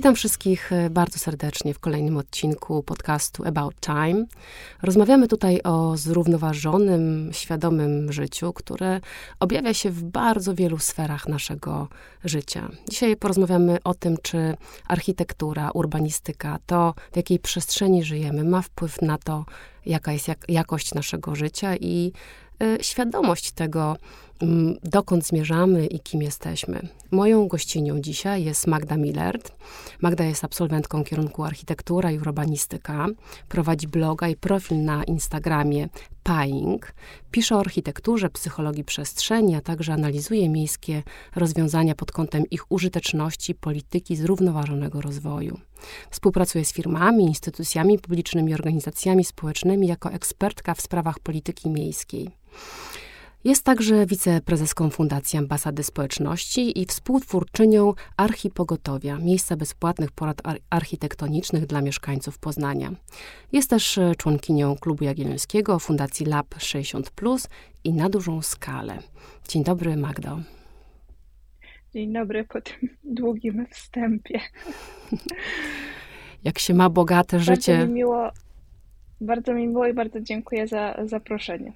Witam wszystkich e, bardzo serdecznie w kolejnym odcinku podcastu About Time. Rozmawiamy tutaj o zrównoważonym, świadomym życiu, które objawia się w bardzo wielu sferach naszego życia. Dzisiaj porozmawiamy o tym, czy architektura, urbanistyka, to w jakiej przestrzeni żyjemy, ma wpływ na to, jaka jest jak, jakość naszego życia i y, świadomość tego, dokąd zmierzamy i kim jesteśmy. Moją gościnią dzisiaj jest Magda Millert. Magda jest absolwentką kierunku architektura i urbanistyka. Prowadzi bloga i profil na Instagramie Pying. Pisze o architekturze, psychologii przestrzeni, a także analizuje miejskie rozwiązania pod kątem ich użyteczności, polityki zrównoważonego rozwoju. Współpracuje z firmami, instytucjami publicznymi, organizacjami społecznymi jako ekspertka w sprawach polityki miejskiej. Jest także wiceprezeską Fundacji Ambasady Społeczności i współtwórczynią Archipogotowia, miejsca bezpłatnych porad architektonicznych dla mieszkańców Poznania. Jest też e, członkinią Klubu Jagiellońskiego, Fundacji Lab 60 i na dużą skalę. Dzień dobry, Magdo. Dzień dobry po tym długim wstępie. Jak się ma bogate życie. Bardzo mi miło, bardzo mi miło i bardzo dziękuję za zaproszenie.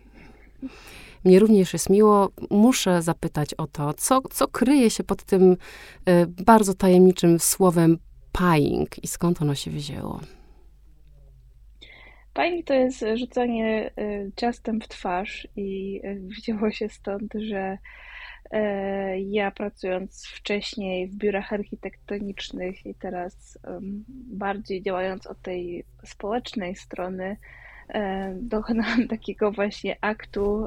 Mnie również jest miło. Muszę zapytać o to, co, co kryje się pod tym y, bardzo tajemniczym słowem paying i skąd ono się wzięło? Paying to jest rzucanie y, ciastem w twarz i y, wzięło się stąd, że ja pracując wcześniej w biurach architektonicznych i teraz bardziej działając od tej społecznej strony, dokonałam takiego właśnie aktu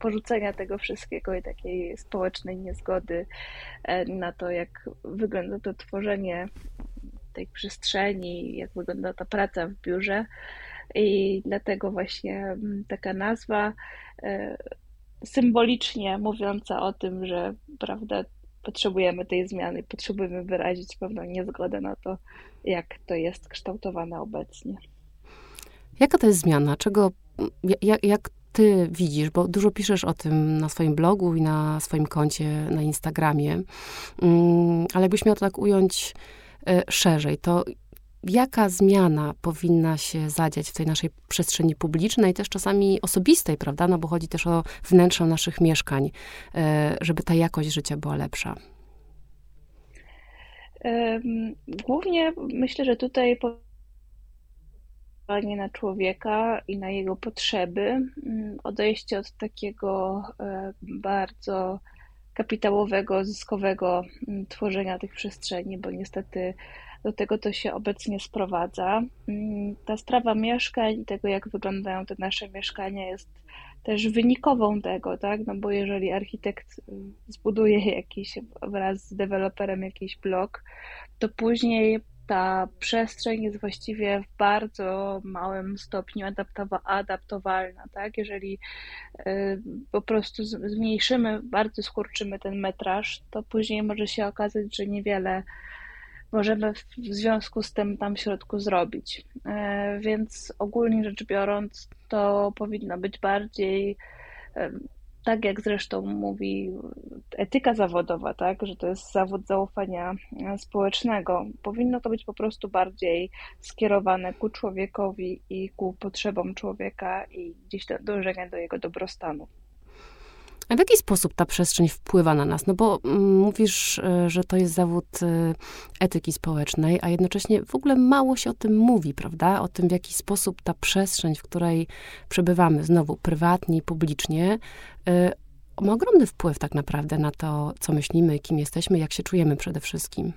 porzucenia tego wszystkiego i takiej społecznej niezgody e, na to, jak wygląda to tworzenie tej przestrzeni, jak wygląda ta praca w biurze. I dlatego właśnie taka nazwa e, symbolicznie mówiąca o tym, że prawda, potrzebujemy tej zmiany, potrzebujemy wyrazić pewną niezgodę na to, jak to jest kształtowane obecnie. Jaka to jest zmiana? Czego, jak, jak ty widzisz, bo dużo piszesz o tym na swoim blogu i na swoim koncie na Instagramie, mm, ale jakbyś miał to tak ująć e, szerzej, to jaka zmiana powinna się zadziać w tej naszej przestrzeni publicznej, też czasami osobistej, prawda? No bo chodzi też o wnętrze naszych mieszkań, e, żeby ta jakość życia była lepsza. Głównie myślę, że tutaj na człowieka i na jego potrzeby, mm, odejście od takiego e, bardzo kapitałowego, zyskowego mm, tworzenia tych przestrzeni, bo niestety do tego to się obecnie sprowadza. Mm, ta sprawa mieszkań, tego jak wyglądają te nasze mieszkania jest też wynikową tego, tak? No bo jeżeli architekt zbuduje jakiś wraz z deweloperem jakiś blok, to później ta przestrzeń jest właściwie w bardzo małym stopniu adaptowalna, tak? Jeżeli y, po prostu zmniejszymy, bardzo skurczymy ten metraż, to później może się okazać, że niewiele możemy w związku z tym tam w środku zrobić. Y, więc ogólnie rzecz biorąc, to powinno być bardziej y, tak jak zresztą mówi etyka zawodowa, tak, że to jest zawód zaufania społecznego, powinno to być po prostu bardziej skierowane ku człowiekowi i ku potrzebom człowieka i gdzieś do dążenia do jego dobrostanu. A w jaki sposób ta przestrzeń wpływa na nas? No bo mm, mówisz, e, że to jest zawód e, etyki społecznej, a jednocześnie w ogóle mało się o tym mówi, prawda? O tym, w jaki sposób ta przestrzeń, w której przebywamy, znowu prywatnie i publicznie, e, ma ogromny wpływ tak naprawdę na to, co myślimy, kim jesteśmy, jak się czujemy przede wszystkim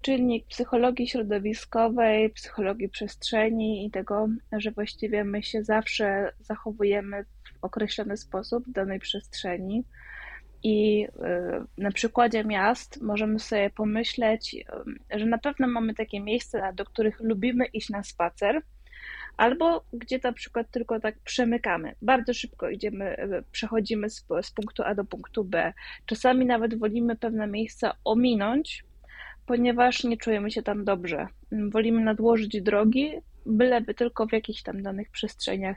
czynnik psychologii środowiskowej, psychologii przestrzeni i tego, że właściwie my się zawsze zachowujemy w określony sposób w danej przestrzeni. I y, na przykładzie miast możemy sobie pomyśleć, y, że na pewno mamy takie miejsca, do których lubimy iść na spacer, albo gdzie na przykład tylko tak przemykamy. Bardzo szybko idziemy, y, przechodzimy z, z punktu A do punktu B. Czasami nawet wolimy pewne miejsca ominąć, ponieważ nie czujemy się tam dobrze. Wolimy nadłożyć drogi, byleby tylko w jakichś tam danych przestrzeniach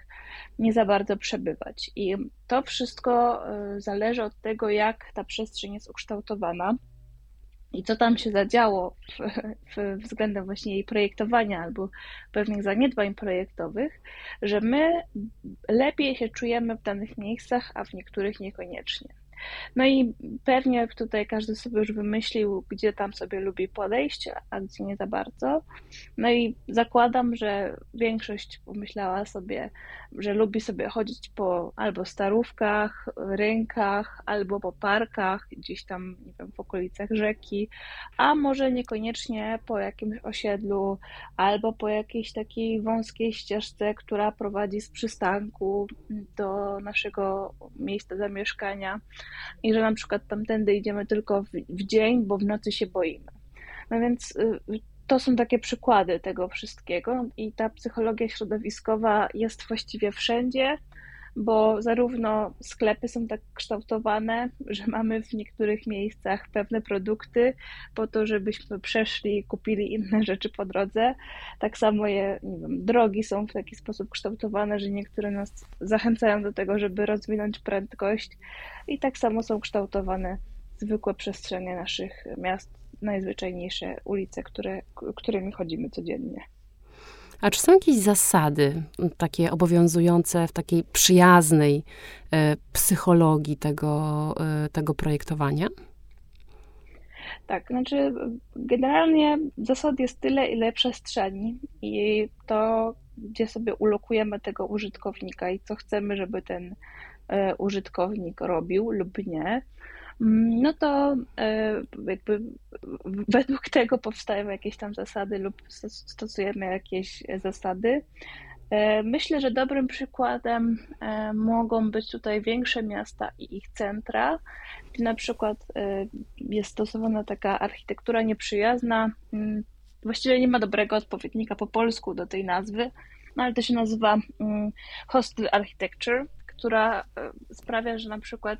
nie za bardzo przebywać. I to wszystko y, zależy od tego, jak ta przestrzeń jest ukształtowana. i co tam się zadziało w, w, względem właśnie jej projektowania albo pewnych zaniedbań projektowych, że my lepiej się czujemy w danych miejscach, a w niektórych niekoniecznie. No i pewnie tutaj każdy sobie już wymyślił, gdzie tam sobie lubi podejść, a gdzie nie za bardzo. No i zakładam, że większość pomyślała sobie, że lubi sobie chodzić po albo starówkach, rynkach, albo po parkach, gdzieś tam, nie wiem, w okolicach rzeki, a może niekoniecznie po jakimś osiedlu, albo po jakiejś takiej wąskiej ścieżce, która prowadzi z przystanku do naszego miejsca zamieszkania i że na przykład tamtędy idziemy tylko w, w dzień, bo w nocy się boimy. No więc y, to są takie przykłady tego wszystkiego i ta psychologia środowiskowa jest właściwie wszędzie, bo zarówno sklepy są tak kształtowane, że mamy w niektórych miejscach pewne produkty po to, żebyśmy przeszli i kupili inne rzeczy po drodze. Tak samo je, nie wiem, drogi są w taki sposób kształtowane, że niektóre nas zachęcają do tego, żeby rozwinąć prędkość i tak samo są kształtowane zwykłe przestrzenie naszych miast, najzwyczajniejsze ulice, które, którymi chodzimy codziennie. A czy są jakieś zasady takie obowiązujące w takiej przyjaznej e, psychologii tego, e, tego projektowania? Tak, znaczy generalnie zasad jest tyle, ile przestrzeni i to, gdzie sobie ulokujemy tego użytkownika i co chcemy, żeby ten e, użytkownik robił lub nie, no to e, jakby według tego powstają jakieś tam zasady lub stosujemy jakieś zasady. E, myślę, że dobrym przykładem e, mogą być tutaj większe miasta i ich centra, gdzie na przykład jest stosowana taka architektura nieprzyjazna. Mm, właściwie nie ma dobrego odpowiednika po polsku do tej nazwy, no ale to się nazywa mm, hostile architecture, która sprawia, że na przykład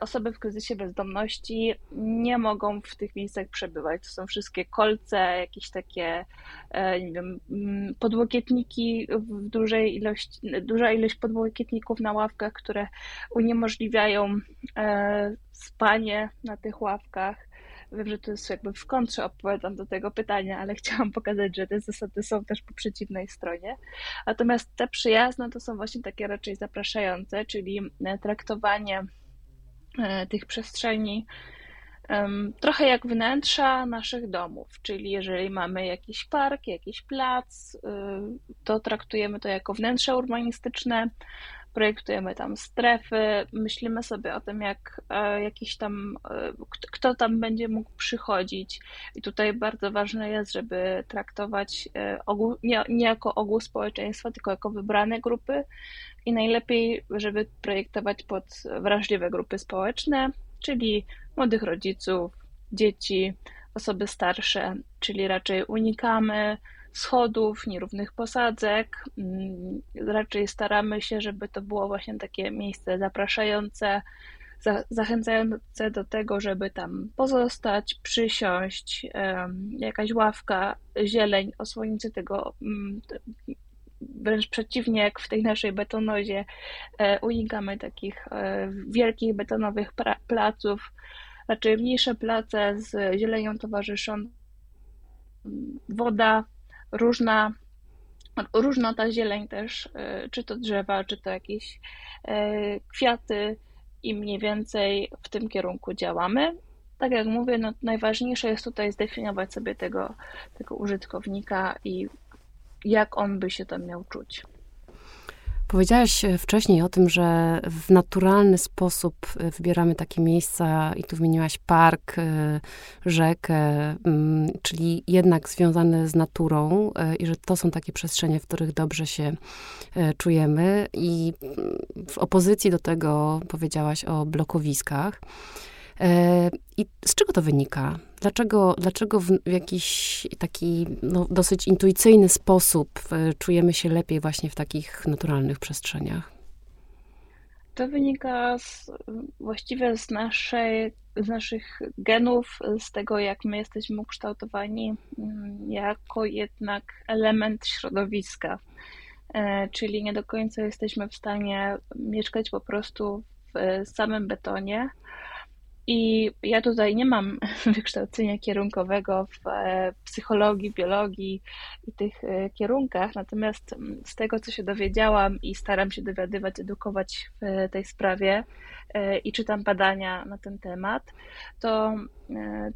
osoby w kryzysie bezdomności nie mogą w tych miejscach przebywać. To są wszystkie kolce, jakieś takie, e, nie wiem, mm, podłokietniki w dużej ilości, duża ilość podłokietników na ławkach, które uniemożliwiają e, spanie na tych ławkach. Wiem, że to jest jakby w kontrze odpowiadam do tego pytania, ale chciałam pokazać, że te zasady są też po przeciwnej stronie. Natomiast te przyjazne to są właśnie takie raczej zapraszające, czyli traktowanie E, tych przestrzeni trochę jak wnętrza naszych domów, czyli jeżeli mamy jakiś park, jakiś plac, y, to traktujemy to jako wnętrze urbanistyczne, projektujemy tam strefy, myślimy sobie o tym, jak e, jakiś tam, e, kto tam będzie mógł przychodzić. I tutaj bardzo ważne jest, żeby traktować ogół, nie, nie jako ogół społeczeństwa, tylko jako wybrane grupy, i najlepiej, żeby projektować pod wrażliwe grupy społeczne, czyli młodych rodziców, dzieci, osoby starsze, czyli raczej unikamy schodów, nierównych posadzek. Mm, raczej staramy się, żeby to było właśnie takie miejsce zapraszające, zachęcające do tego, żeby tam pozostać, przysiąść, jakaś ławka, zieleń, osłonicy tego mm, wręcz przeciwnie, jak w tej naszej betonozie, e, unikamy takich e, wielkich betonowych placów, raczej mniejsze place z zielenią towarzyszą woda, różna, ta zieleń też, e, czy to drzewa, czy to jakieś kwiaty i mniej więcej w tym kierunku działamy. Tak jak mówię, no najważniejsze jest tutaj zdefiniować sobie tego, tego użytkownika i jak on by się tam miał czuć. Powiedziałaś e, wcześniej o tym, że w naturalny sposób e, wybieramy takie miejsca i tu wymieniłaś park, e, rzekę, mm, czyli jednak związane z naturą i że to są takie przestrzenie, w których dobrze się czujemy. I mm, w opozycji do tego powiedziałaś o blokowiskach. E, I z czego to wynika? Dlaczego, dlaczego w jakiś taki no, dosyć intuicyjny sposób e, czujemy się lepiej właśnie w takich naturalnych przestrzeniach? To wynika z, właściwie z, naszej, z naszych genów, z tego, jak my jesteśmy ukształtowani mm, jako jednak element środowiska. E, czyli nie do końca jesteśmy w stanie mieszkać po prostu w samym betonie, I ja tutaj nie mam wykształcenia kierunkowego w e, psychologii, biologii i tych e, kierunkach, natomiast mm, z tego, co się dowiedziałam i staram się dowiadywać, edukować w tej sprawie e, i czytam badania na ten temat, to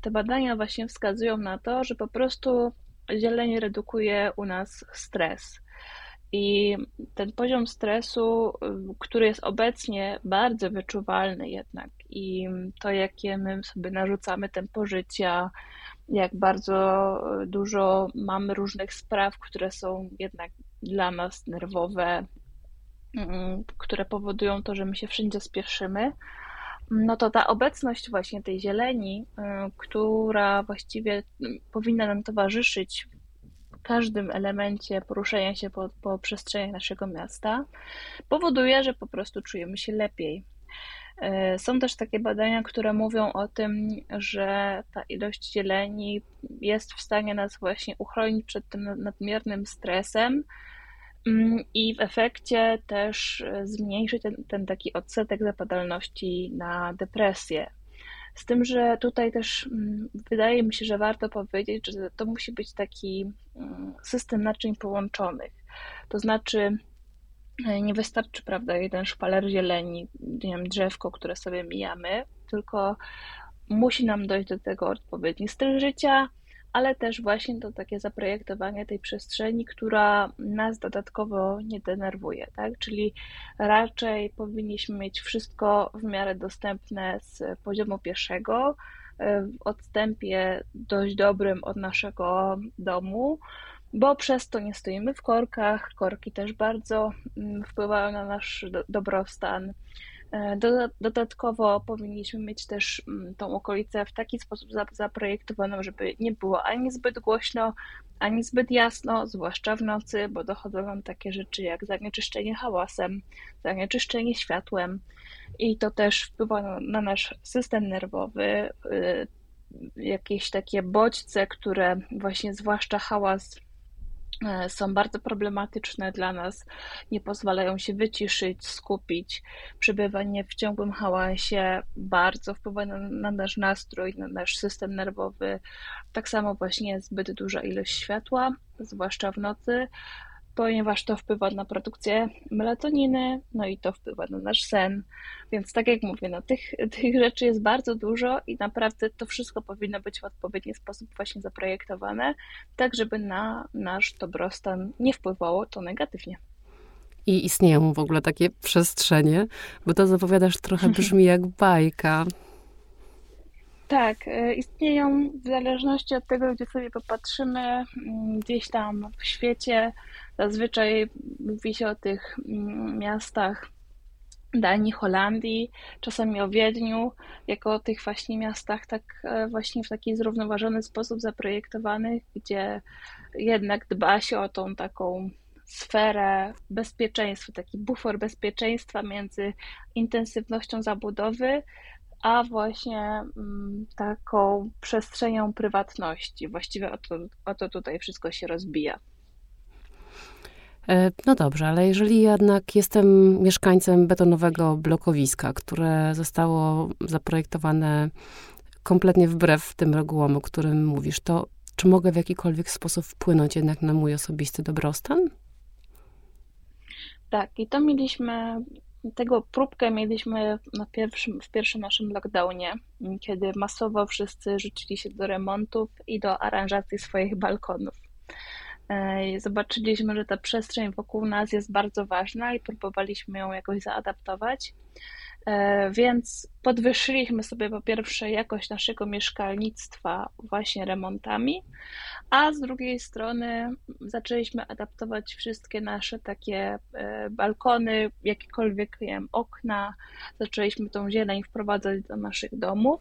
te badania właśnie wskazują na to, że po prostu zieleń redukuje u nas stres. I ten poziom stresu, który jest obecnie bardzo wyczuwalny jednak, i to, jakie my sobie narzucamy tempo życia, jak bardzo dużo mamy różnych spraw, które są jednak dla nas nerwowe, mm, które powodują to, że my się wszędzie spieszymy, no to ta obecność właśnie tej zieleni, y, która właściwie powinna nam towarzyszyć każdym elemencie poruszania się po, po przestrzeniach naszego miasta, powoduje, że po prostu czujemy się lepiej. E, są też takie badania, które mówią o tym, że ta ilość zieleni jest w stanie nas właśnie uchronić przed tym nadmiernym stresem mm, i w efekcie też zmniejszyć ten, ten taki odsetek zapadalności na depresję. Z tym, że tutaj też mm, wydaje mi się, że warto powiedzieć, że to musi być taki mm, system naczyń połączonych. To znaczy, e, nie wystarczy, prawda, jeden szpaler zieleni, nie wiem, drzewko, które sobie mijamy, tylko musi nam dojść do tego odpowiedni styl życia, ale też właśnie to takie zaprojektowanie tej przestrzeni, która nas dodatkowo nie denerwuje, tak? Czyli raczej powinniśmy mieć wszystko w miarę dostępne z poziomu pierwszego, w odstępie dość dobrym od naszego domu, bo przez to nie stoimy w korkach. Korki też bardzo mm, wpływają na nasz dobrostan. E, dodatkowo powinniśmy mieć też mm, tą okolicę w taki sposób zaprojektowaną, żeby nie było ani zbyt głośno, ani zbyt jasno, zwłaszcza w nocy, bo dochodzą nam takie rzeczy jak zanieczyszczenie hałasem, zanieczyszczenie światłem i to też wpływa na, na nasz system nerwowy. Y, jakieś takie bodźce, które właśnie zwłaszcza hałas są bardzo problematyczne dla nas, nie pozwalają się wyciszyć, skupić. Przebywanie w ciągłym hałasie bardzo wpływa na, na, nasz nastrój, na nasz system nerwowy. Tak samo właśnie zbyt duża ilość światła, zwłaszcza w nocy, ponieważ to wpływa na produkcję melatoniny, no i to wpływa na nasz sen. Więc tak jak mówię, no tych, tych rzeczy jest bardzo dużo i naprawdę to wszystko powinno być w odpowiedni sposób właśnie zaprojektowane, tak żeby na nasz dobrostan nie wpływało to negatywnie. I istnieją w ogóle takie przestrzenie, bo to zapowiadasz trochę brzmi jak bajka. Tak, e, istnieją w zależności od tego, gdzie sobie popatrzymy, mm, gdzieś tam w świecie. Zazwyczaj mówi się o tych mm, miastach Danii, Holandii, czasami o Wiedniu, jako o tych właśnie miastach tak e, właśnie w taki zrównoważony sposób zaprojektowanych, gdzie jednak dba się o tą taką sferę bezpieczeństwa, taki bufor bezpieczeństwa między intensywnością zabudowy, a właśnie mm, taką przestrzenią prywatności. Właściwie o to, o to tutaj wszystko się rozbija. E, no dobrze, ale jeżeli jednak jestem mieszkańcem betonowego blokowiska, które zostało zaprojektowane kompletnie wbrew tym regułom, o którym mówisz, to czy mogę w jakikolwiek sposób wpłynąć jednak na mój osobisty dobrostan? Tak, i to mieliśmy tego próbkę mieliśmy na pierwszym, w pierwszym naszym lockdownie, kiedy masowo wszyscy rzucili się do remontów i do aranżacji swoich balkonów. E, zobaczyliśmy, że ta przestrzeń wokół nas jest bardzo ważna i próbowaliśmy ją jakoś zaadaptować. E, więc podwyższyliśmy sobie po pierwsze jakość naszego mieszkalnictwa właśnie remontami, a z drugiej strony zaczęliśmy adaptować wszystkie nasze takie e, balkony, jakiekolwiek wiem, okna, zaczęliśmy tą zieleń wprowadzać do naszych domów,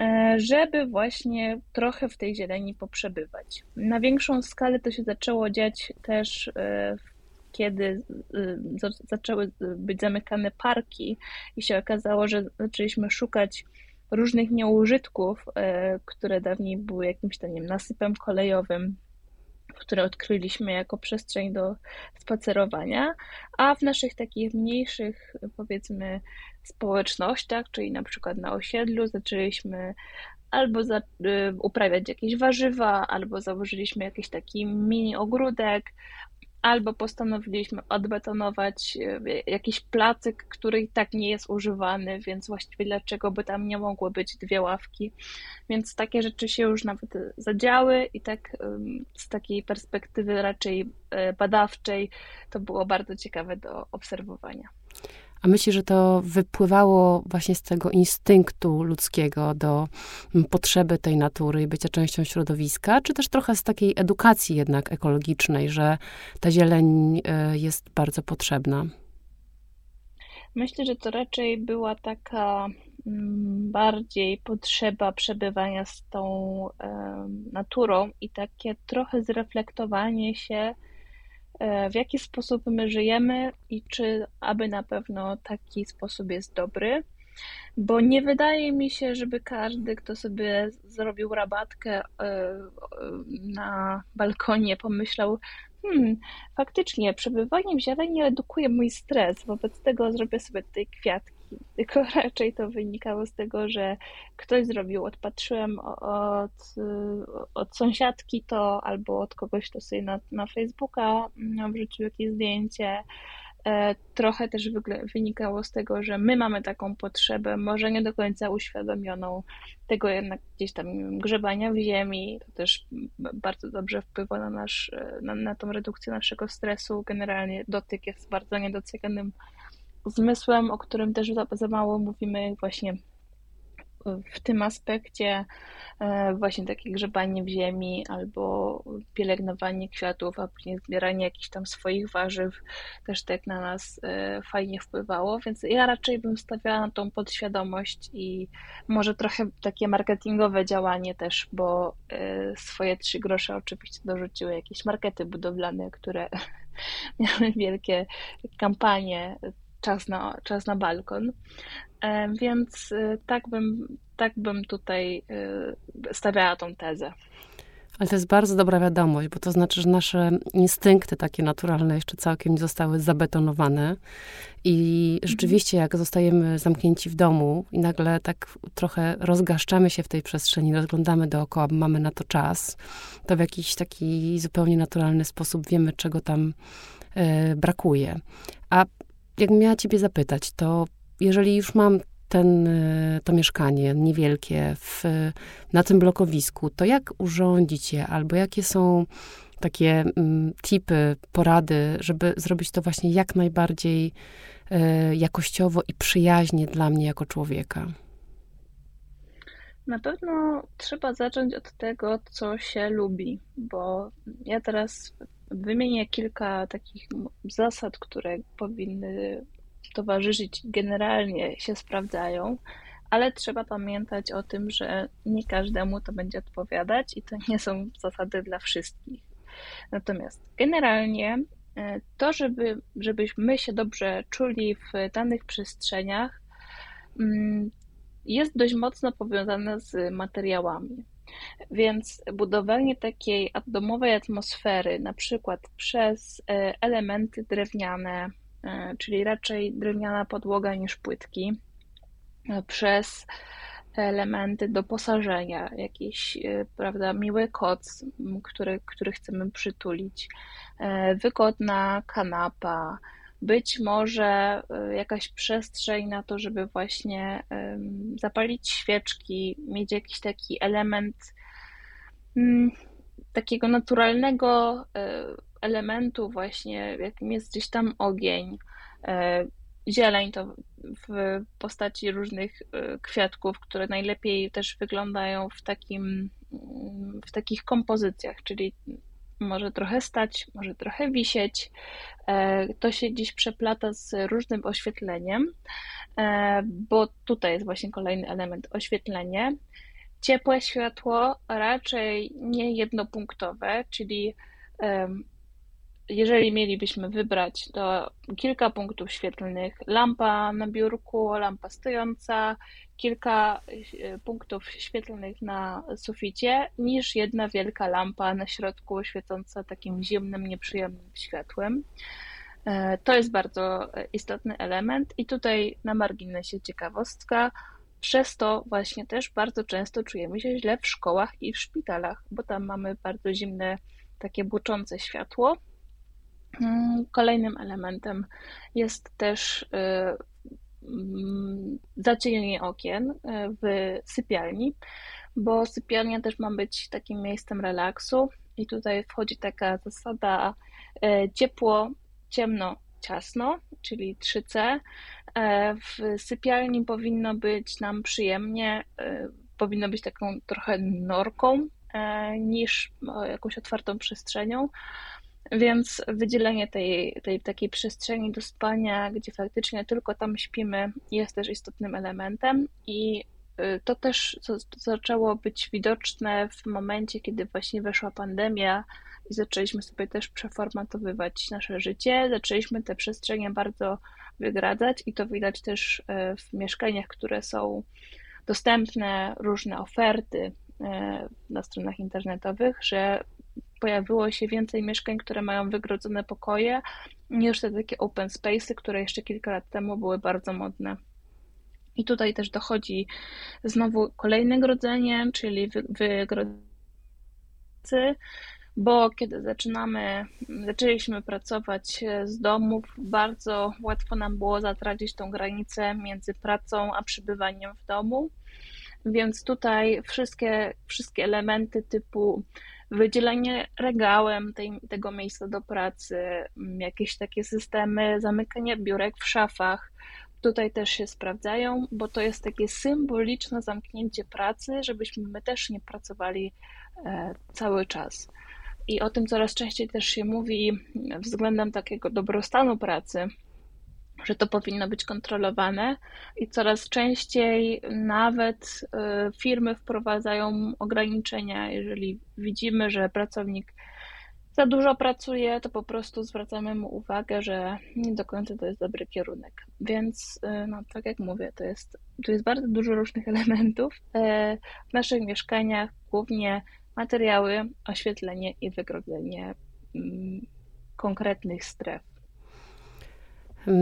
e, żeby właśnie trochę w tej zieleni poprzebywać. Na większą skalę to się zaczęło dziać też w kiedy y, zaczęły być zamykane parki i się okazało, że zaczęliśmy szukać różnych nieużytków, y, które dawniej były jakimś tam nasypem kolejowym które odkryliśmy jako przestrzeń do spacerowania, a w naszych takich mniejszych, powiedzmy, społecznościach, czyli na przykład na osiedlu, zaczęliśmy albo za, y, uprawiać jakieś warzywa, albo założyliśmy jakiś taki mini ogródek, albo postanowiliśmy odbetonować e, jakiś placyk, który i tak nie jest używany, więc właściwie dlaczego by tam nie mogły być dwie ławki. Więc takie rzeczy się już nawet zadziały i tak z takiej perspektywy raczej e, badawczej to było bardzo ciekawe do obserwowania. A myśli, że to wypływało właśnie z tego instynktu ludzkiego do mm, potrzeby tej natury i bycia częścią środowiska, czy też trochę z takiej edukacji jednak ekologicznej, że ta zieleń e, jest bardzo potrzebna? Myślę, że to raczej była taka mm, bardziej potrzeba przebywania z tą naturą i takie trochę zreflektowanie się w jaki sposób my żyjemy i czy aby na pewno taki sposób jest dobry. Bo nie wydaje mi się, żeby każdy, kto sobie zrobił rabatkę e, na balkonie, pomyślał, hmm, faktycznie przebywanie w zieleni redukuje mój stres, wobec tego zrobię sobie tutaj kwiatki tylko raczej to wynikało z tego, że ktoś zrobił, odpatrzyłem od, od sąsiadki to, albo od kogoś, kto sobie na, na Facebooka wrzucił jakieś zdjęcie. E, trochę też wynikało z tego, że my mamy taką potrzebę, może nie do końca uświadomioną, tego jednak gdzieś tam grzebania w ziemi. To też bardzo dobrze wpływa na, nasz, na, na tą redukcję naszego stresu. Generalnie dotyk jest bardzo niedocenianym zmysłem, o którym też za, za mało mówimy właśnie w tym aspekcie e, właśnie takie grzebanie w ziemi albo pielęgnowanie kwiatów, a później zbieranie jakichś tam swoich warzyw też tak na nas e, fajnie wpływało, więc ja raczej bym stawiała na tą podświadomość i może trochę takie marketingowe działanie też, bo e, swoje trzy grosze oczywiście dorzuciły jakieś markety budowlane, które miały wielkie kampanie czas na, czas na balkon. E, więc e, tak bym, tak bym tutaj e, stawiała tą tezę. Ale to jest bardzo dobra wiadomość, bo to znaczy, że nasze instynkty takie naturalne jeszcze całkiem nie zostały zabetonowane. I mhm. rzeczywiście, jak zostajemy zamknięci w domu i nagle tak trochę rozgaszczamy się w tej przestrzeni, rozglądamy dookoła, bo mamy na to czas, to w jakiś taki zupełnie naturalny sposób wiemy, czego tam y, brakuje. A jakbym miała ciebie zapytać, to jeżeli już mam ten, e, to mieszkanie niewielkie w, na tym blokowisku, to jak urządzić je, albo jakie są takie mm, tipy, porady, żeby zrobić to właśnie jak najbardziej y, jakościowo i przyjaźnie dla mnie jako człowieka? Na pewno trzeba zacząć od tego, co się lubi, bo ja teraz Wymienię kilka takich zasad, które powinny towarzyszyć, generalnie się sprawdzają, ale trzeba pamiętać o tym, że nie każdemu to będzie odpowiadać i to nie są zasady dla wszystkich. Natomiast generalnie e, to, żeby, żebyśmy się dobrze czuli w danych przestrzeniach, mm, jest dość mocno powiązane z materiałami. Więc budowanie takiej domowej atmosfery, na przykład przez e, elementy drewniane, e, czyli raczej drewniana podłoga niż płytki, e, przez elementy doposażenia, jakiś, prawda, miły koc, który, który chcemy przytulić, wygodna kanapa, być może jakaś przestrzeń na to, żeby właśnie zapalić świeczki, mieć jakiś taki element mm, takiego naturalnego e, elementu właśnie, jakim jest gdzieś tam ogień, e, zieleń to w postaci różnych kwiatków, które najlepiej też wyglądają w takim w takich kompozycjach, czyli może trochę stać, może trochę wisieć. E, to się dziś przeplata z różnym oświetleniem, e, bo tutaj jest właśnie kolejny element oświetlenie. Ciepłe światło, raczej nie jednopunktowe, czyli jeżeli mielibyśmy wybrać, to kilka punktów świetlnych, lampa na biurku, lampa stojąca, kilka e, punktów świetlnych na suficie, niż jedna wielka lampa na środku świecąca takim zimnym, nieprzyjemnym światłem. E, to jest bardzo istotny element i tutaj na marginesie ciekawostka. Przez to właśnie też bardzo często czujemy się źle w szkołach i w szpitalach, bo tam mamy bardzo zimne, takie buczące światło. Mm, kolejnym elementem jest też y, mm, zacienienie okien y, w sypialni, bo sypialnia też ma być takim miejscem relaksu i tutaj wchodzi taka zasada y, ciepło, ciemno, ciasno, czyli 3C. W sypialni powinno być nam przyjemnie, powinno być taką trochę norką niż jakąś otwartą przestrzenią. Więc wydzielenie tej, tej takiej przestrzeni do spania, gdzie faktycznie tylko tam śpimy, jest też istotnym elementem. I y, to też zaczęło być widoczne w momencie, kiedy właśnie weszła pandemia i zaczęliśmy sobie też przeformatowywać nasze życie, zaczęliśmy te przestrzenie bardzo wygradzać i to widać też y, w mieszkaniach, które są dostępne, różne oferty y, na stronach internetowych, że pojawiło się więcej mieszkań, które mają wygrodzone pokoje, niż te takie open space'y, które jeszcze kilka lat temu były bardzo modne. I tutaj też dochodzi znowu kolejne grodzenie, czyli wygrodzenie, bo kiedy zaczynamy, zaczęliśmy pracować z domów, bardzo łatwo nam było zatracić tą granicę między pracą a przebywaniem w domu. Więc tutaj wszystkie, wszystkie elementy typu wydzielenie regałem tej, tego miejsca do pracy, mm, jakieś takie systemy zamykania biurek w szafach. Tutaj też się sprawdzają, bo to jest takie symboliczne zamknięcie pracy, żebyśmy my też nie pracowali e, cały czas. I o tym coraz częściej też się mówi względem takiego dobrostanu pracy, że to powinno być kontrolowane i coraz częściej nawet y, firmy wprowadzają ograniczenia. Jeżeli widzimy, że pracownik za dużo pracuje, to po prostu zwracamy mu uwagę, że nie do końca to jest dobry kierunek. Więc, y, no, tak jak mówię, to jest, tu jest bardzo dużo różnych elementów. Y, w naszych mieszkaniach głównie materiały, oświetlenie i wygrodzenie mm, konkretnych stref.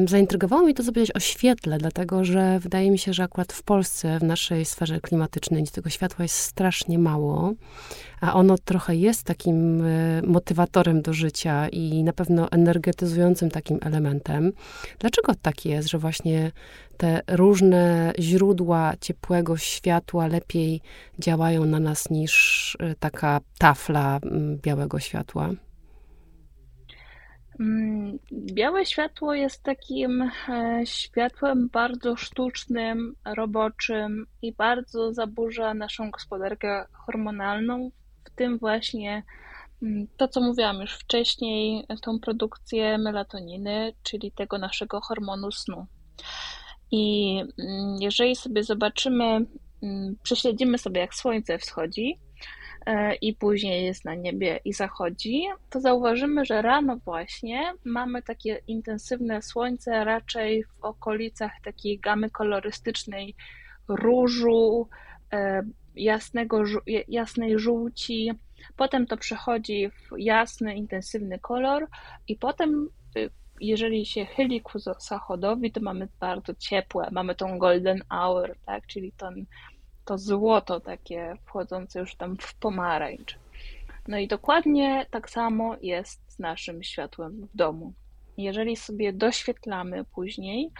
Zaintrygowało mnie to, co powiedziałeś o świetle, dlatego że wydaje mi się, że akurat w Polsce, w naszej sferze klimatycznej, tego światła jest strasznie mało, a ono trochę jest takim e, motywatorem do życia i na pewno energetyzującym takim elementem. Dlaczego tak jest, że właśnie te różne źródła ciepłego światła lepiej działają na nas niż e, taka tafla białego światła? Mm, białe światło jest takim e, światłem bardzo sztucznym, roboczym i bardzo zaburza naszą gospodarkę hormonalną, w tym właśnie mm, to, co mówiłam już wcześniej, tą produkcję melatoniny, czyli tego naszego hormonu snu. I mm, jeżeli sobie zobaczymy, prześledzimy sobie, jak słońce wschodzi, i później jest na niebie i zachodzi, to zauważymy, że rano właśnie mamy takie intensywne słońce raczej w okolicach takiej gamy kolorystycznej różu, e, jasnego, jasnej żółci, potem to przechodzi w jasny, intensywny kolor i potem y, jeżeli się chyli ku zachodowi, to mamy bardzo ciepłe, mamy tą golden hour, tak, czyli ten to złoto takie wchodzące już tam w pomarańcz. No i dokładnie tak samo jest z naszym światłem w domu. Jeżeli sobie doświetlamy później,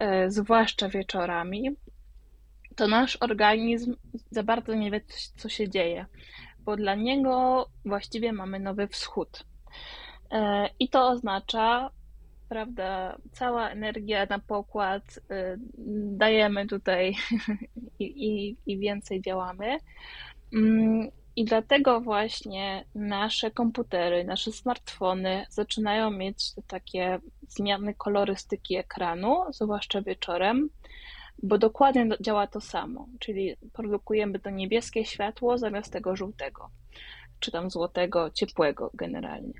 e, zwłaszcza wieczorami, to nasz organizm za bardzo nie wie, co się dzieje, bo dla niego właściwie mamy nowy wschód. E, I to oznacza prawda, cała energia na pokład, y, dajemy tutaj i, i, i więcej działamy. Mm, I dlatego właśnie nasze komputery, nasze smartfony zaczynają mieć takie zmiany kolorystyki ekranu, zwłaszcza wieczorem, bo dokładnie działa to samo, czyli produkujemy to niebieskie światło zamiast tego żółtego, czy tam złotego, ciepłego generalnie.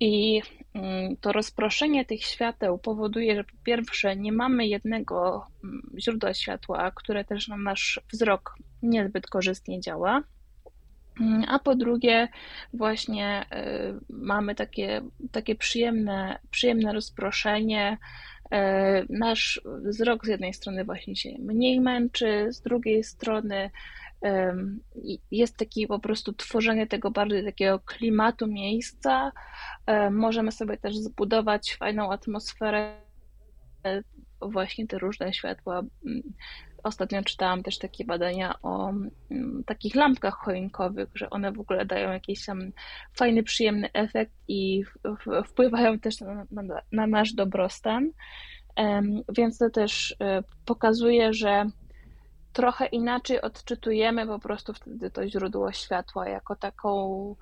I mm, to rozproszenie tych świateł powoduje, że po pierwsze nie mamy jednego mm, źródła światła, które też na nasz wzrok niezbyt korzystnie działa. Mm, a po drugie, właśnie y, mamy takie, takie przyjemne, przyjemne rozproszenie. Y, nasz wzrok z jednej strony właśnie się mniej męczy, z drugiej strony jest taki po prostu tworzenie tego bardziej takiego klimatu miejsca. Możemy sobie też zbudować fajną atmosferę, właśnie te różne światła. Ostatnio czytałam też takie badania o takich lampkach choinkowych, że one w ogóle dają jakiś tam fajny, przyjemny efekt i wpływają też na, na, na nasz dobrostan. Więc to też e, pokazuje, że trochę inaczej odczytujemy po prostu wtedy to źródło światła jako taką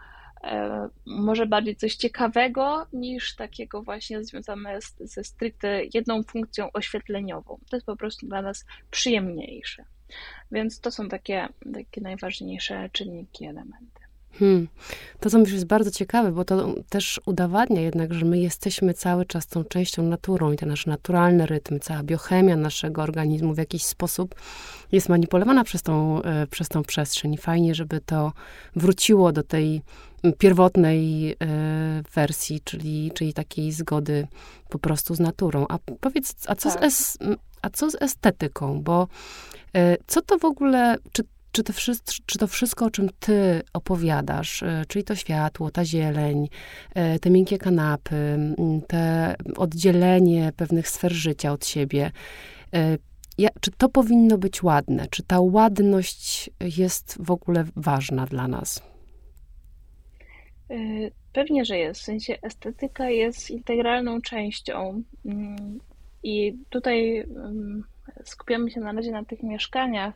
e, może bardziej coś ciekawego niż takiego właśnie związane z, ze stricte jedną funkcją oświetleniową. To jest po prostu dla nas przyjemniejsze. Więc to są takie, takie najważniejsze czynniki, elementy. Hmm. To, co myślę, jest bardzo ciekawe, bo to też udowadnia jednak, że my jesteśmy cały czas tą częścią naturą i ten nasz naturalny rytm, cała biochemia naszego organizmu w jakiś sposób jest manipulowana przez tą, e, przez tą przestrzeń. I fajnie, żeby to wróciło do tej pierwotnej e, wersji, czyli, czyli takiej zgody po prostu z naturą. A powiedz, a co, tak. z, es, a co z estetyką? Bo e, co to w ogóle, czy czy to, wszystko, czy to wszystko, o czym ty opowiadasz, e, czyli to światło, ta zieleń, e, te miękkie kanapy, te oddzielenie pewnych sfer życia od siebie, e, ja, czy to powinno być ładne? Czy ta ładność jest w ogóle ważna dla nas? Pewnie, że jest. W sensie estetyka jest integralną częścią. I tutaj skupiamy się na razie na tych mieszkaniach,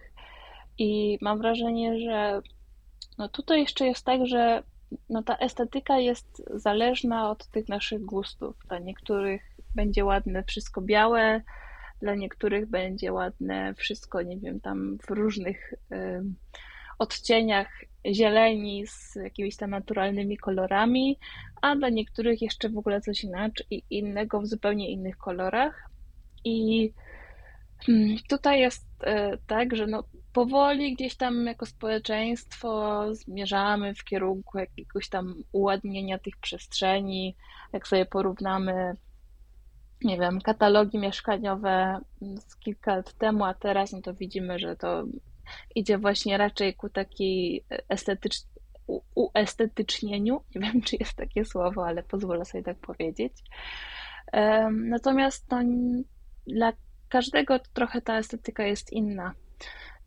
i mam wrażenie, że no tutaj jeszcze jest tak, że no ta estetyka jest zależna od tych naszych gustów. Dla niektórych będzie ładne wszystko białe, dla niektórych będzie ładne wszystko, nie wiem, tam w różnych y, odcieniach zieleni z jakimiś tam naturalnymi kolorami, a dla niektórych jeszcze w ogóle coś inaczej, innego w zupełnie innych kolorach. I tutaj jest y, tak, że no, powoli gdzieś tam jako społeczeństwo zmierzamy w kierunku jakiegoś tam uładnienia tych przestrzeni. Jak sobie porównamy, nie wiem, katalogi mieszkaniowe z kilka lat temu, a teraz, no to widzimy, że to idzie właśnie raczej ku takiej estetycz... uestetycznieniu. Nie wiem, czy jest takie słowo, ale pozwolę sobie tak powiedzieć. Natomiast no, dla każdego trochę ta estetyka jest inna.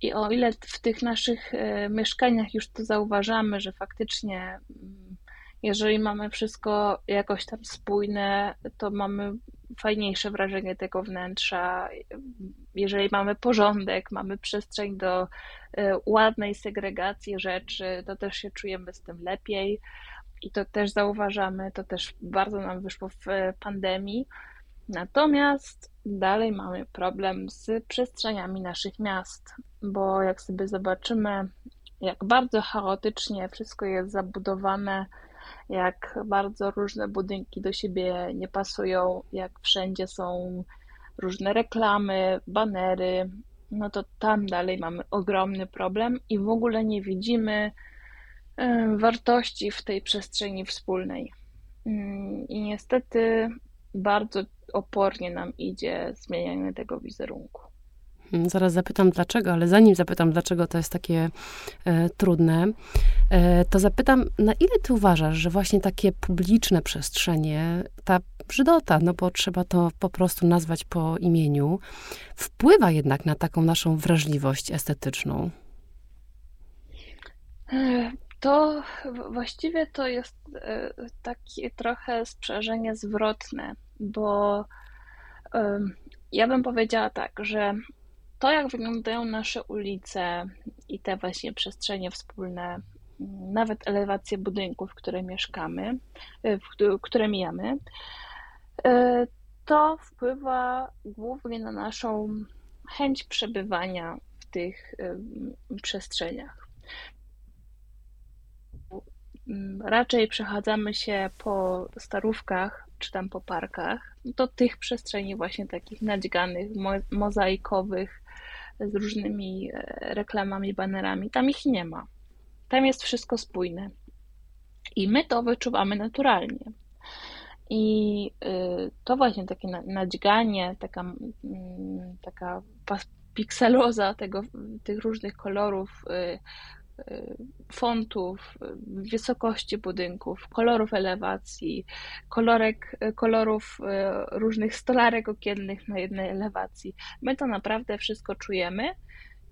I o ile w tych naszych e, mieszkaniach już to zauważamy, że faktycznie, mm, jeżeli mamy wszystko jakoś tam spójne, to mamy fajniejsze wrażenie tego wnętrza. Jeżeli mamy porządek, mamy przestrzeń do e, ładnej segregacji rzeczy, to też się czujemy z tym lepiej. I to też zauważamy, to też bardzo nam wyszło w e, pandemii. Natomiast dalej mamy problem z przestrzeniami naszych miast, bo jak sobie zobaczymy, jak bardzo chaotycznie wszystko jest zabudowane, jak bardzo różne budynki do siebie nie pasują, jak wszędzie są różne reklamy, banery, no to tam dalej mamy ogromny problem i w ogóle nie widzimy wartości w tej przestrzeni wspólnej. Mm, I niestety bardzo opornie nam idzie zmienianie tego wizerunku. Hmm, zaraz zapytam dlaczego, ale zanim zapytam, dlaczego to jest takie e, trudne, e, to zapytam, na ile ty uważasz, że właśnie takie publiczne przestrzenie, ta brzydota, no bo trzeba to po prostu nazwać po imieniu, wpływa jednak na taką naszą wrażliwość estetyczną? To właściwie to jest e, takie trochę sprzężenie zwrotne, bo ja bym powiedziała tak, że to, jak wyglądają nasze ulice i te właśnie przestrzenie wspólne, nawet elewacje budynków, w które mieszkamy, e, w które mijamy, e, to wpływa głównie na naszą chęć przebywania w tych przestrzeniach raczej przechadzamy się po starówkach czy tam po parkach, to tych przestrzeni właśnie takich nadźganych, mozaikowych, z różnymi e, reklamami, banerami, tam ich nie ma. Tam jest wszystko spójne. I my to wyczuwamy naturalnie. I y, to właśnie takie nadźganie, taka, mm, taka pikseloza tego, tych różnych kolorów, y, fontów, wysokości budynków, kolorów elewacji, kolorek, kolorów różnych stolarek okiennych na jednej elewacji. My to naprawdę wszystko czujemy,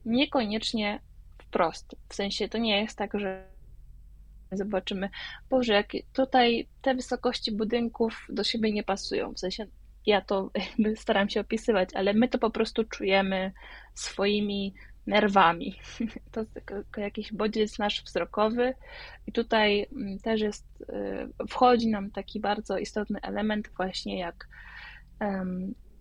niekoniecznie wprost. W sensie to nie jest tak, że zobaczymy, Boże, jak tutaj te wysokości budynków do siebie nie pasują. W sensie ja to staram się opisywać, ale my to po prostu czujemy swoimi nerwami. To tylko jakiś bodziec nasz wzrokowy i tutaj mm, też jest, y, wchodzi nam taki bardzo istotny element właśnie jak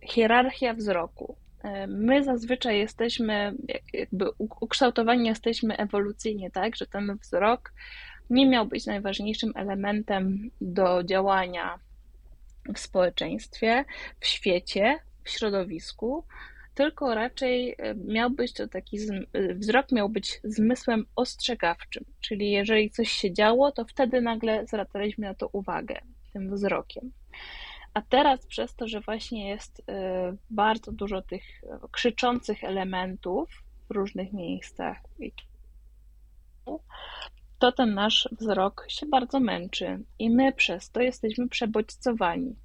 hierarchia wzroku. Y, my zazwyczaj jesteśmy, jakby ukształtowani jesteśmy ewolucyjnie, tak, że ten wzrok nie miał być najważniejszym elementem do działania w społeczeństwie, w świecie, w środowisku, tylko raczej e, miał być to taki e, wzrok miał być zmysłem ostrzegawczym, czyli jeżeli coś się działo, to wtedy nagle zwracaliśmy na to uwagę tym wzrokiem. A teraz przez to, że właśnie jest e, bardzo dużo tych krzyczących elementów w różnych miejscach, to ten nasz wzrok się bardzo męczy i my przez to jesteśmy przebodźcowani.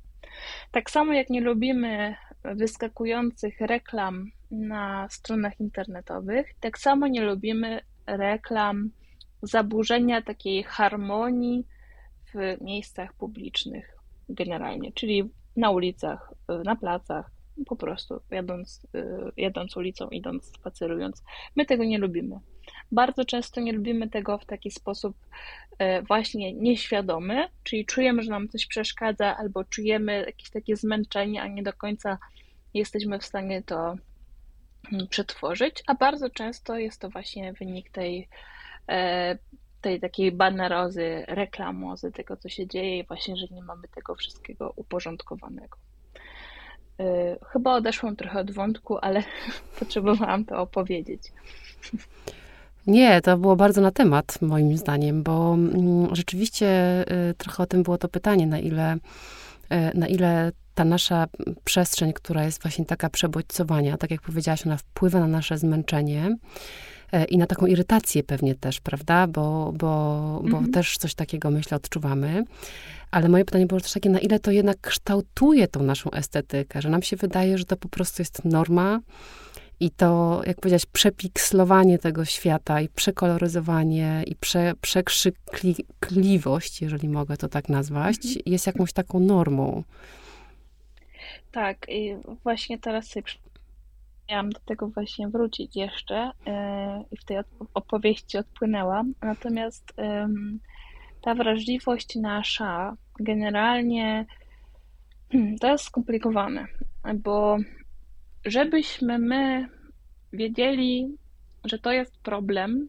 Tak samo jak nie lubimy wyskakujących reklam na stronach internetowych, tak samo nie lubimy reklam zaburzenia takiej harmonii w miejscach publicznych generalnie, czyli na ulicach, na placach, po prostu jadąc, jadąc ulicą, idąc, spacerując. My tego nie lubimy. Bardzo często nie lubimy tego w taki sposób e, właśnie nieświadomy, czyli czujemy, że nam coś przeszkadza, albo czujemy jakieś takie zmęczenie, a nie do końca jesteśmy w stanie to mm, przetworzyć, a bardzo często jest to właśnie wynik tej, e, tej takiej banerozy, reklamozy, tego co się dzieje i właśnie, że nie mamy tego wszystkiego uporządkowanego. E, chyba odeszłam trochę od wątku, ale potrzebowałam to opowiedzieć. Nie, to było bardzo na temat, moim zdaniem, bo mm, rzeczywiście y, trochę o tym było to pytanie, na ile, y, na ile ta nasza przestrzeń, która jest właśnie taka przebodźcowania, tak jak powiedziałaś, ona wpływa na nasze zmęczenie y, i na taką irytację pewnie też, prawda? Bo, bo, bo mhm. też coś takiego, myślę, odczuwamy. Ale moje pytanie było też takie, na ile to jednak kształtuje tą naszą estetykę, że nam się wydaje, że to po prostu jest norma, i to, jak powiedziałeś, przepikslowanie tego świata i przekoloryzowanie i prze, przekrzykliwość, jeżeli mogę to tak nazwać, mhm. jest jakąś taką normą. Tak, i właśnie teraz sobie miałam do tego właśnie wrócić jeszcze yy, i w tej opowieści odpłynęłam. Natomiast ta wrażliwość nasza generalnie hmm, to jest skomplikowane, bo żebyśmy my wiedzieli, że to jest problem,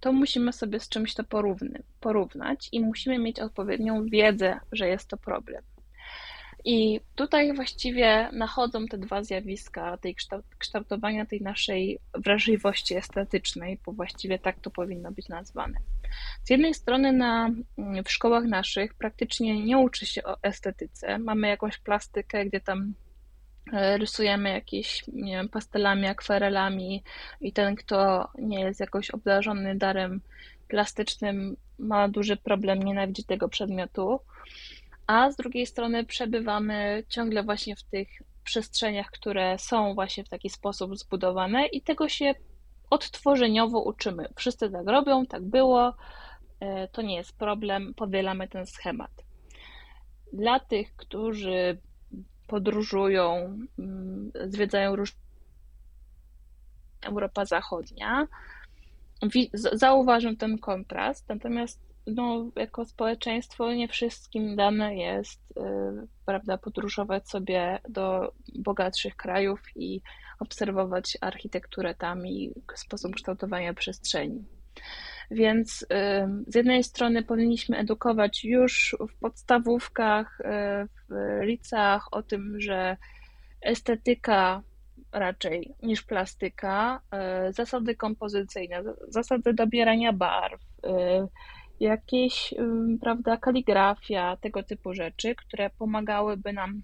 to musimy sobie z czymś to porówny, porównać i musimy mieć odpowiednią wiedzę, że jest to problem. I tutaj właściwie nachodzą te dwa zjawiska tej kształtowania tej naszej wrażliwości estetycznej, bo właściwie tak to powinno być nazwane. Z jednej strony na, w szkołach naszych praktycznie nie uczy się o estetyce. Mamy jakąś plastykę, gdzie tam E, rysujemy jakieś, nie wiem, pastelami, akwarelami i ten, kto nie jest jakoś obdarzony darem plastycznym, ma duży problem, nienawidzi tego przedmiotu. A z drugiej strony przebywamy ciągle właśnie w tych przestrzeniach, które są właśnie w taki sposób zbudowane i tego się odtworzeniowo uczymy. Wszyscy tak robią, tak było, e, to nie jest problem, powielamy ten schemat. Dla tych, którzy podróżują, mm, zwiedzają różne Europa Zachodnia, zauważą ten kontrast, natomiast no, jako społeczeństwo nie wszystkim dane jest y, prawda, podróżować sobie do bogatszych krajów i obserwować architekturę tam i sposób kształtowania przestrzeni. Więc z jednej strony powinniśmy edukować już w podstawówkach, w liceach o tym, że estetyka raczej niż plastyka, zasady kompozycyjne, zasady dobierania barw, jakieś, prawda, kaligrafia, tego typu rzeczy, które pomagałyby nam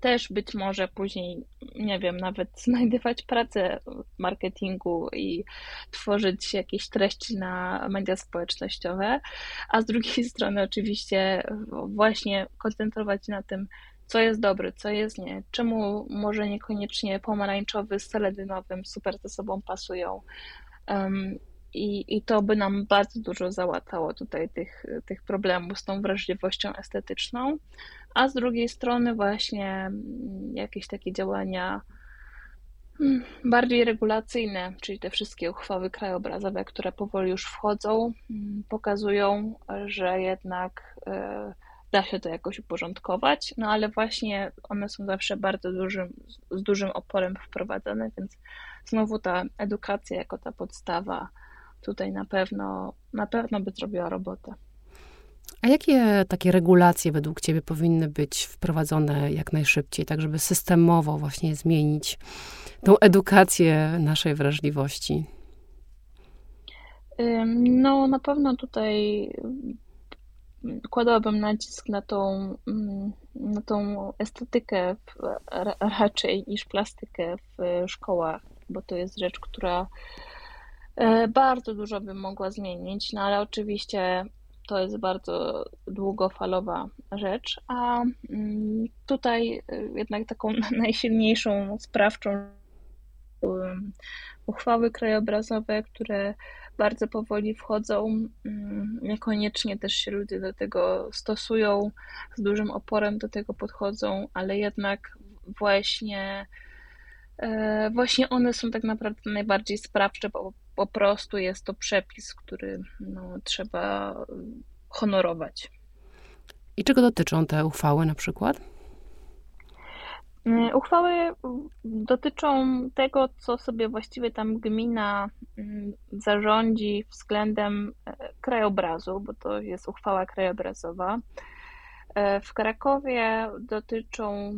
też być może później, nie wiem, nawet znajdywać pracę w marketingu i tworzyć jakieś treści na media społecznościowe, a z drugiej strony oczywiście właśnie koncentrować się na tym, co jest dobre, co jest nie, czemu może niekoniecznie pomarańczowy z seledynowym super ze sobą pasują. I, I to by nam bardzo dużo załatało tutaj tych, tych problemów z tą wrażliwością estetyczną. A z drugiej strony, właśnie mm, jakieś takie działania mm, bardziej regulacyjne, czyli te wszystkie uchwały krajobrazowe, które powoli już wchodzą, mm, pokazują, że jednak e, da się to jakoś uporządkować, no ale właśnie one są zawsze bardzo dużym, z dużym oporem wprowadzane, więc znowu ta edukacja jako ta podstawa tutaj na pewno, na pewno by zrobiła robotę. A jakie takie regulacje według Ciebie powinny być wprowadzone jak najszybciej, tak żeby systemowo właśnie zmienić tą edukację naszej wrażliwości? No, na pewno tutaj kładłabym nacisk na tą, na tą estetykę raczej niż plastykę w szkołach, bo to jest rzecz, która bardzo dużo bym mogła zmienić, no ale oczywiście to jest bardzo długofalowa rzecz, a mm, tutaj e, jednak taką najsilniejszą sprawczą uchwały krajobrazowe, które bardzo powoli wchodzą, mm, niekoniecznie też się ludzie do tego stosują, z dużym oporem do tego podchodzą, ale jednak właśnie E, właśnie one są tak naprawdę najbardziej sprawcze, bo po prostu jest to przepis, który no, trzeba honorować. I czego dotyczą te uchwały na przykład? E, uchwały dotyczą tego, co sobie właściwie tam gmina zarządzi względem krajobrazu, bo to jest uchwała krajobrazowa. W Krakowie dotyczą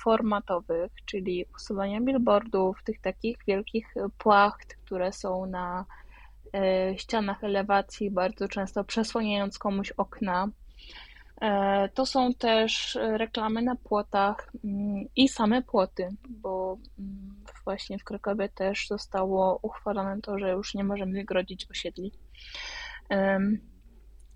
formatowych, czyli usuwania billboardów, tych takich wielkich płacht, które są na e, ścianach elewacji, bardzo często przesłaniając komuś okna. E, to są też reklamy na płotach mm, i same płoty, bo mm, właśnie w Krakowie też zostało uchwalone to, że już nie możemy wygrodzić osiedli.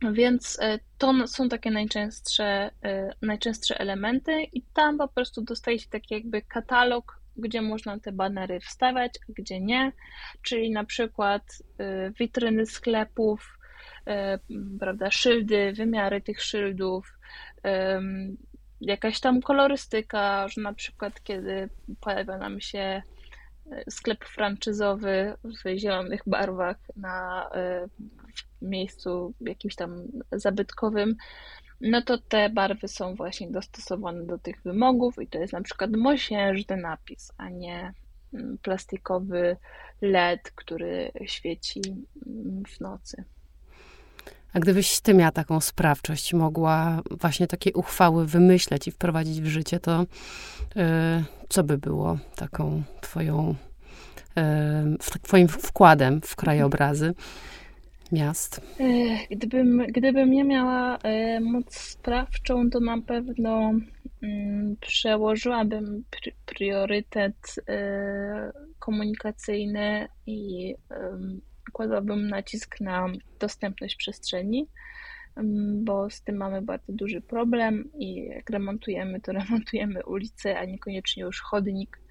Więc e, to są takie najczęstsze, e, najczęstsze elementy i tam po prostu dostaje się taki jakby katalog, gdzie można te banery wstawiać, a gdzie nie, czyli na przykład e, witryny sklepów, prawda, szyldy, wymiary tych szyldów, jakaś tam kolorystyka, że na przykład kiedy pojawia nam się sklep franczyzowy w zielonych barwach na miejscu jakimś tam zabytkowym, no to te barwy są właśnie dostosowane do tych wymogów i to jest na przykład mosiężny napis, a nie mm, plastikowy LED, który świeci mm, w nocy. A gdybyś ty miała taką sprawczość, mogła właśnie takie uchwały wymyśleć i wprowadzić w życie, to yy, co by było taką twoją, yy, twoim wkładem w krajobrazy? Miast? Gdybym, gdybym nie miała e, moc sprawczą, to na pewno mm, przełożyłabym priorytet e, komunikacyjny i kładłabym nacisk na dostępność przestrzeni, bo z tym mamy bardzo duży problem i jak remontujemy, to remontujemy ulicę, a niekoniecznie już chodnik E,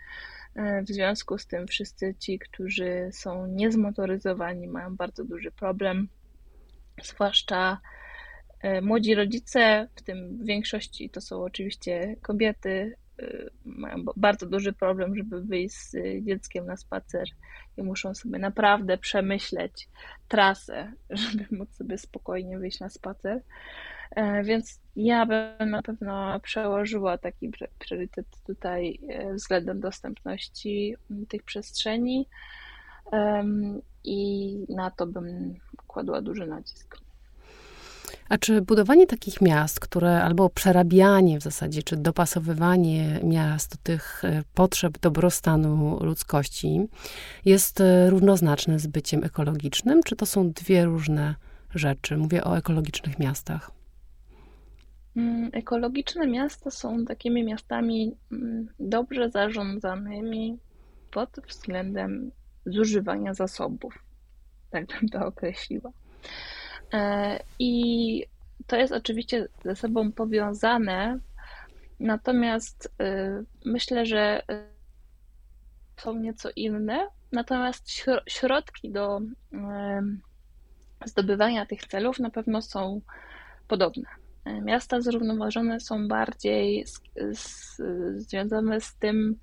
w związku z tym wszyscy ci, którzy są niezmotoryzowani, mają bardzo duży problem, zwłaszcza e, młodzi rodzice, w tym w większości to są oczywiście kobiety, e, mają bardzo duży problem, żeby wyjść z dzieckiem na spacer i muszą sobie naprawdę przemyśleć trasę, żeby móc sobie spokojnie wyjść na spacer. E, więc ja bym na pewno przełożyła taki priorytet tutaj e, względem dostępności tych przestrzeni. i na to bym kładła duży nacisk. A czy budowanie takich miast, które albo przerabianie w zasadzie, czy dopasowywanie miast do tych e, potrzeb dobrostanu ludzkości jest równoznaczne z byciem ekologicznym, czy to są dwie różne rzeczy? Mówię o ekologicznych miastach. Mm, ekologiczne miasta są takimi miastami mm, dobrze zarządzanymi pod względem zużywania zasobów. Tak bym to określiła. E, I to jest oczywiście ze sobą powiązane, natomiast e, myślę, że e, są nieco inne. Natomiast środki do zdobywania tych celów na pewno są podobne. Miasta zrównoważone są bardziej z, z, związane z tym,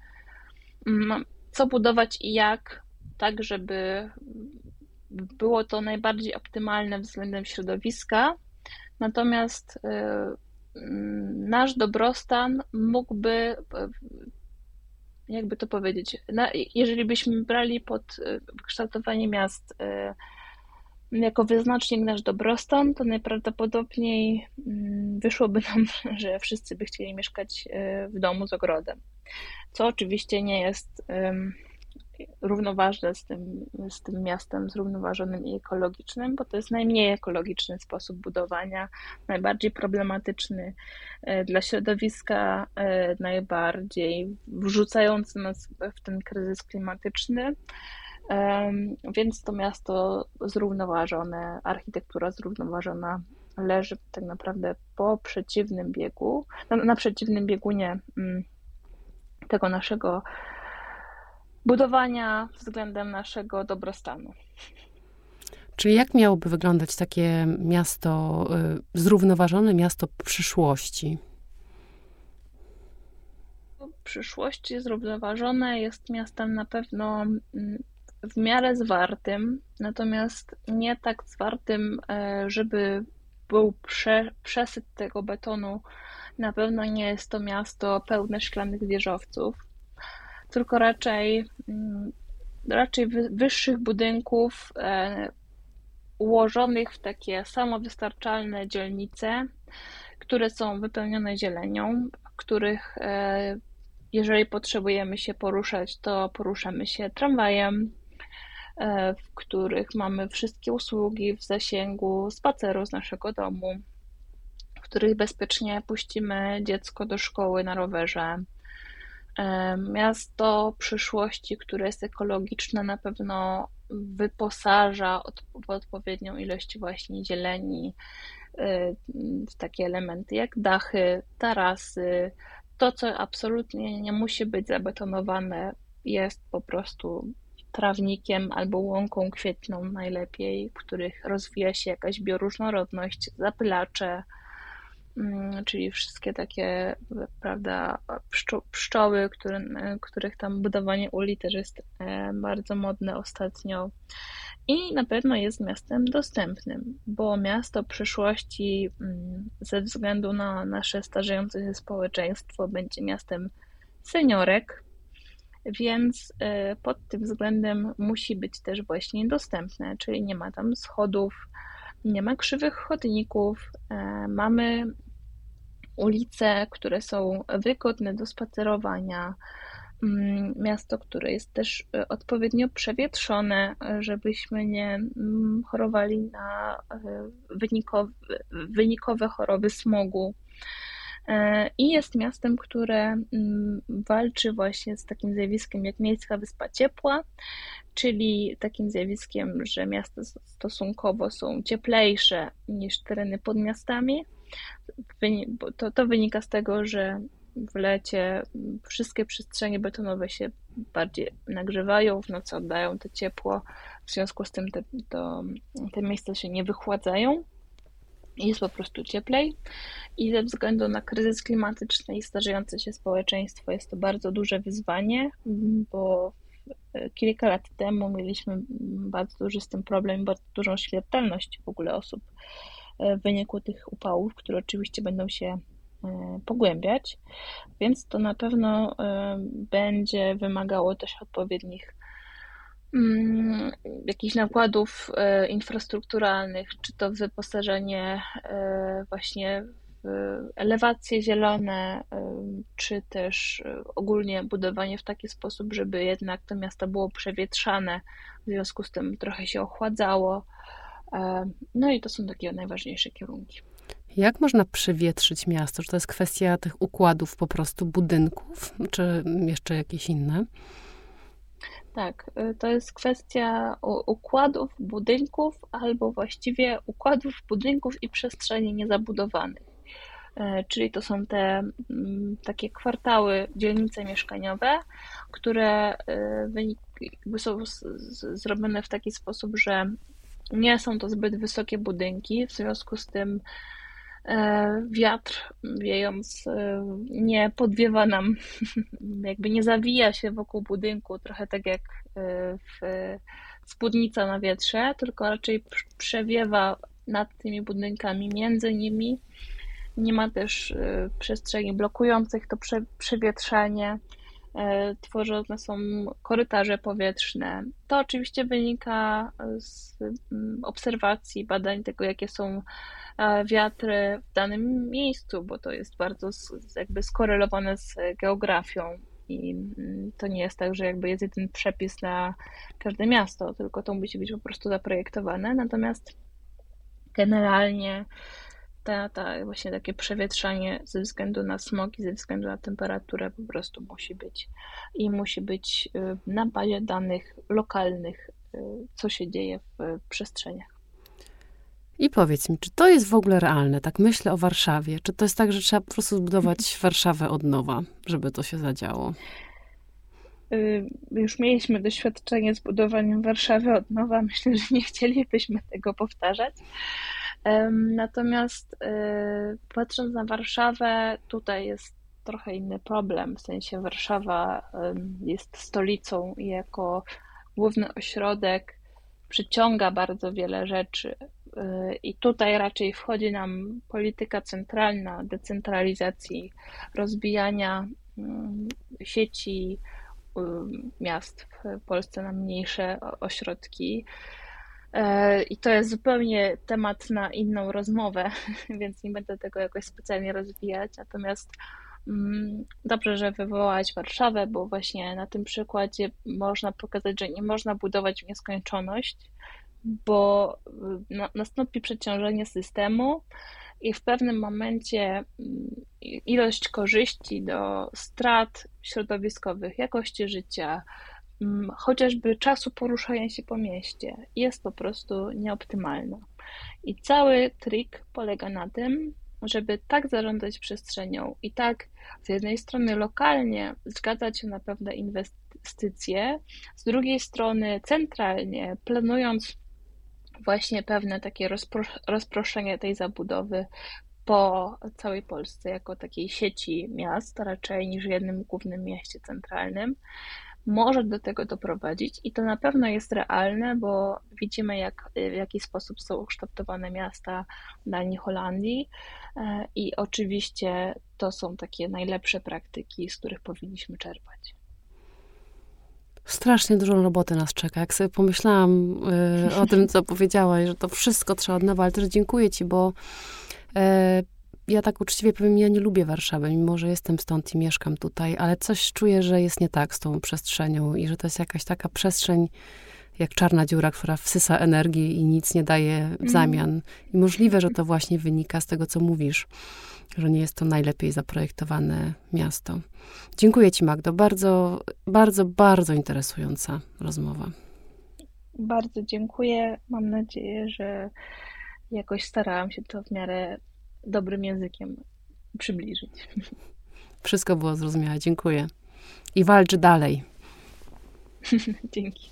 mm, co budować i jak, tak żeby było to najbardziej optymalne względem środowiska, natomiast y, mm, nasz dobrostan mógłby, y, jakby to powiedzieć, jeżeli byśmy brali pod kształtowanie miast jako wyznacznik nasz dobrostan, to najprawdopodobniej mm, wyszłoby nam, że wszyscy by chcieli mieszkać w domu z ogrodem, co oczywiście nie jest równoważne z tym, z tym miastem zrównoważonym i ekologicznym, bo to jest najmniej ekologiczny sposób budowania, najbardziej problematyczny e, dla środowiska, e, najbardziej wrzucający nas w ten kryzys klimatyczny. Więc to miasto zrównoważone, architektura zrównoważona leży tak naprawdę po przeciwnym biegu, na, na przeciwnym biegunie mm, tego naszego budowania względem naszego dobrostanu. Czyli jak miałoby wyglądać takie miasto, y, zrównoważone miasto przyszłości? przyszłości zrównoważone jest miastem na pewno mm, w miarę zwartym, natomiast nie tak zwartym, e, żeby był prze, przesyt tego betonu. Na pewno nie jest to miasto pełne szklanych wieżowców tylko raczej, mm, raczej wyższych budynków e, ułożonych w takie samowystarczalne dzielnice, które są wypełnione zielenią, w których e, jeżeli potrzebujemy się poruszać, to poruszamy się tramwajem, w których mamy wszystkie usługi w zasięgu spaceru z naszego domu, w których bezpiecznie puścimy dziecko do szkoły na rowerze, Miasto przyszłości, które jest ekologiczne, na pewno wyposaża w odpowiednią ilość właśnie zieleni y, w takie elementy jak dachy, tarasy. To, co absolutnie nie musi być zabetonowane, jest po prostu trawnikiem albo łąką kwietną najlepiej, w których rozwija się jakaś bioróżnorodność, zapylacze, Mm, czyli wszystkie takie, prawda, pszczoły, które, których tam budowanie uli też jest e, bardzo modne ostatnio. I na pewno jest miastem dostępnym, bo miasto przyszłości mm, ze względu na nasze starzejące się społeczeństwo będzie miastem seniorek, więc e, pod tym względem musi być też właśnie dostępne, czyli nie ma tam schodów, nie ma krzywych chodników, e, mamy ulice, które są wygodne do spacerowania, mm, miasto, które jest też e, odpowiednio przewietrzone, żebyśmy nie mm, chorowali na wynikowe, wynikowe choroby smogu. E, I jest miastem, które mm, walczy właśnie z takim zjawiskiem jak miejska wyspa ciepła, czyli takim zjawiskiem, że miasta stosunkowo są cieplejsze niż tereny pod miastami. To, to wynika z tego, że w lecie wszystkie przestrzenie betonowe się bardziej nagrzewają, w nocy oddają to ciepło, w związku z tym te, to, te miejsca się nie wychładzają. Jest po prostu cieplej i ze względu na kryzys klimatyczny i starzejące się społeczeństwo jest to bardzo duże wyzwanie, bo kilka lat temu mieliśmy bardzo duży z tym problem, bardzo dużą śmiertelność w ogóle osób e, w wyniku tych upałów, które oczywiście będą się e, pogłębiać, więc to na pewno e, będzie wymagało też odpowiednich mm, jakichś nakładów e, infrastrukturalnych, czy to wyposażenie e, właśnie w elewacje zielone, czy też ogólnie budowanie w taki sposób, żeby jednak to miasto było przewietrzane, w związku z tym trochę się ochładzało. No i to są takie najważniejsze kierunki. Jak można przewietrzyć miasto? Czy to jest kwestia tych układów po prostu budynków, czy jeszcze jakieś inne? Tak, y, to jest kwestia układów budynków, albo właściwie układów budynków i przestrzeni niezabudowanych. E, czyli to są te mm, takie kwartały, dzielnice mieszkaniowe, które y, są zrobione w taki sposób, że nie są to zbyt wysokie budynki, w związku z tym wiatr wiejąc e, nie podwiewa nam, jakby nie zawija się wokół budynku, trochę tak jak e, w spódnica na wietrze, tylko raczej przewiewa nad tymi budynkami, między nimi. Nie ma też przestrzeni blokujących to przewietrzanie. Tworzone są korytarze powietrzne. To oczywiście wynika z mm, obserwacji, badań tego, jakie są wiatry w danym miejscu, bo to jest bardzo jakby skorelowane z geografią. I mm, to nie jest tak, że jakby jest jeden przepis na każde miasto, tylko to musi być po prostu zaprojektowane. Natomiast generalnie ta, ta właśnie takie przewietrzanie ze względu na smog i ze względu na temperaturę po prostu musi być i musi być y, na bazie danych lokalnych, y, co się dzieje w przestrzeniach. I powiedz mi, czy to jest w ogóle realne? Tak myślę o Warszawie. Czy to jest tak, że trzeba po prostu zbudować Warszawę od nowa, żeby to się zadziało? Y, już mieliśmy doświadczenie z budowaniem Warszawy od nowa. Myślę, że nie chcielibyśmy tego powtarzać. Natomiast y, patrząc na Warszawę, tutaj jest trochę inny problem. W sensie Warszawa jest stolicą i jako główny ośrodek przyciąga bardzo wiele rzeczy. I tutaj raczej wchodzi nam polityka centralna, decentralizacji, rozbijania mm, sieci miast w Polsce na mniejsze ośrodki. E, I to jest zupełnie temat na inną rozmowę, więc nie będę tego jakoś specjalnie rozwijać. Natomiast mm, dobrze, że wywołałaś Warszawę, bo właśnie na tym przykładzie można pokazać, że nie można budować w nieskończoność, bo y, nastąpi przeciążenie systemu i w pewnym momencie mm, ilość korzyści do strat środowiskowych, jakości życia, mm, chociażby czasu poruszania się po mieście jest po prostu nieoptymalna. I cały trik polega na tym, żeby tak zarządzać przestrzenią i tak z jednej strony lokalnie zgadzać się na pewne inwestycje, z drugiej strony centralnie planując właśnie pewne takie rozproszenie tej zabudowy po całej Polsce jako takiej sieci miast, raczej niż jednym głównym mieście centralnym, może do tego doprowadzić i to na pewno jest realne, bo widzimy jak, w jaki sposób są ukształtowane miasta Danii Holandii e, i oczywiście to są takie najlepsze praktyki, z których powinniśmy czerpać. Strasznie dużo roboty nas czeka. Jak sobie pomyślałam y, o tym, co powiedziałaś, że to wszystko trzeba od nowa, ale też dziękuję ci, bo y, ja tak uczciwie powiem, ja nie lubię Warszawy, mimo że jestem stąd i mieszkam tutaj, ale coś czuję, że jest nie tak z tą przestrzenią i że to jest jakaś taka przestrzeń jak czarna dziura, która wsysa energię i nic nie daje w mhm. zamian. I możliwe, że to właśnie wynika z tego, co mówisz że nie jest to najlepiej zaprojektowane miasto. Dziękuję Ci, Magdo. Bardzo, bardzo, bardzo interesująca rozmowa. Bardzo dziękuję. Mam nadzieję, że jakoś starałam się to w miarę dobrym językiem przybliżyć. Wszystko było zrozumiałe. Dziękuję. I walcz dalej. Dzięki.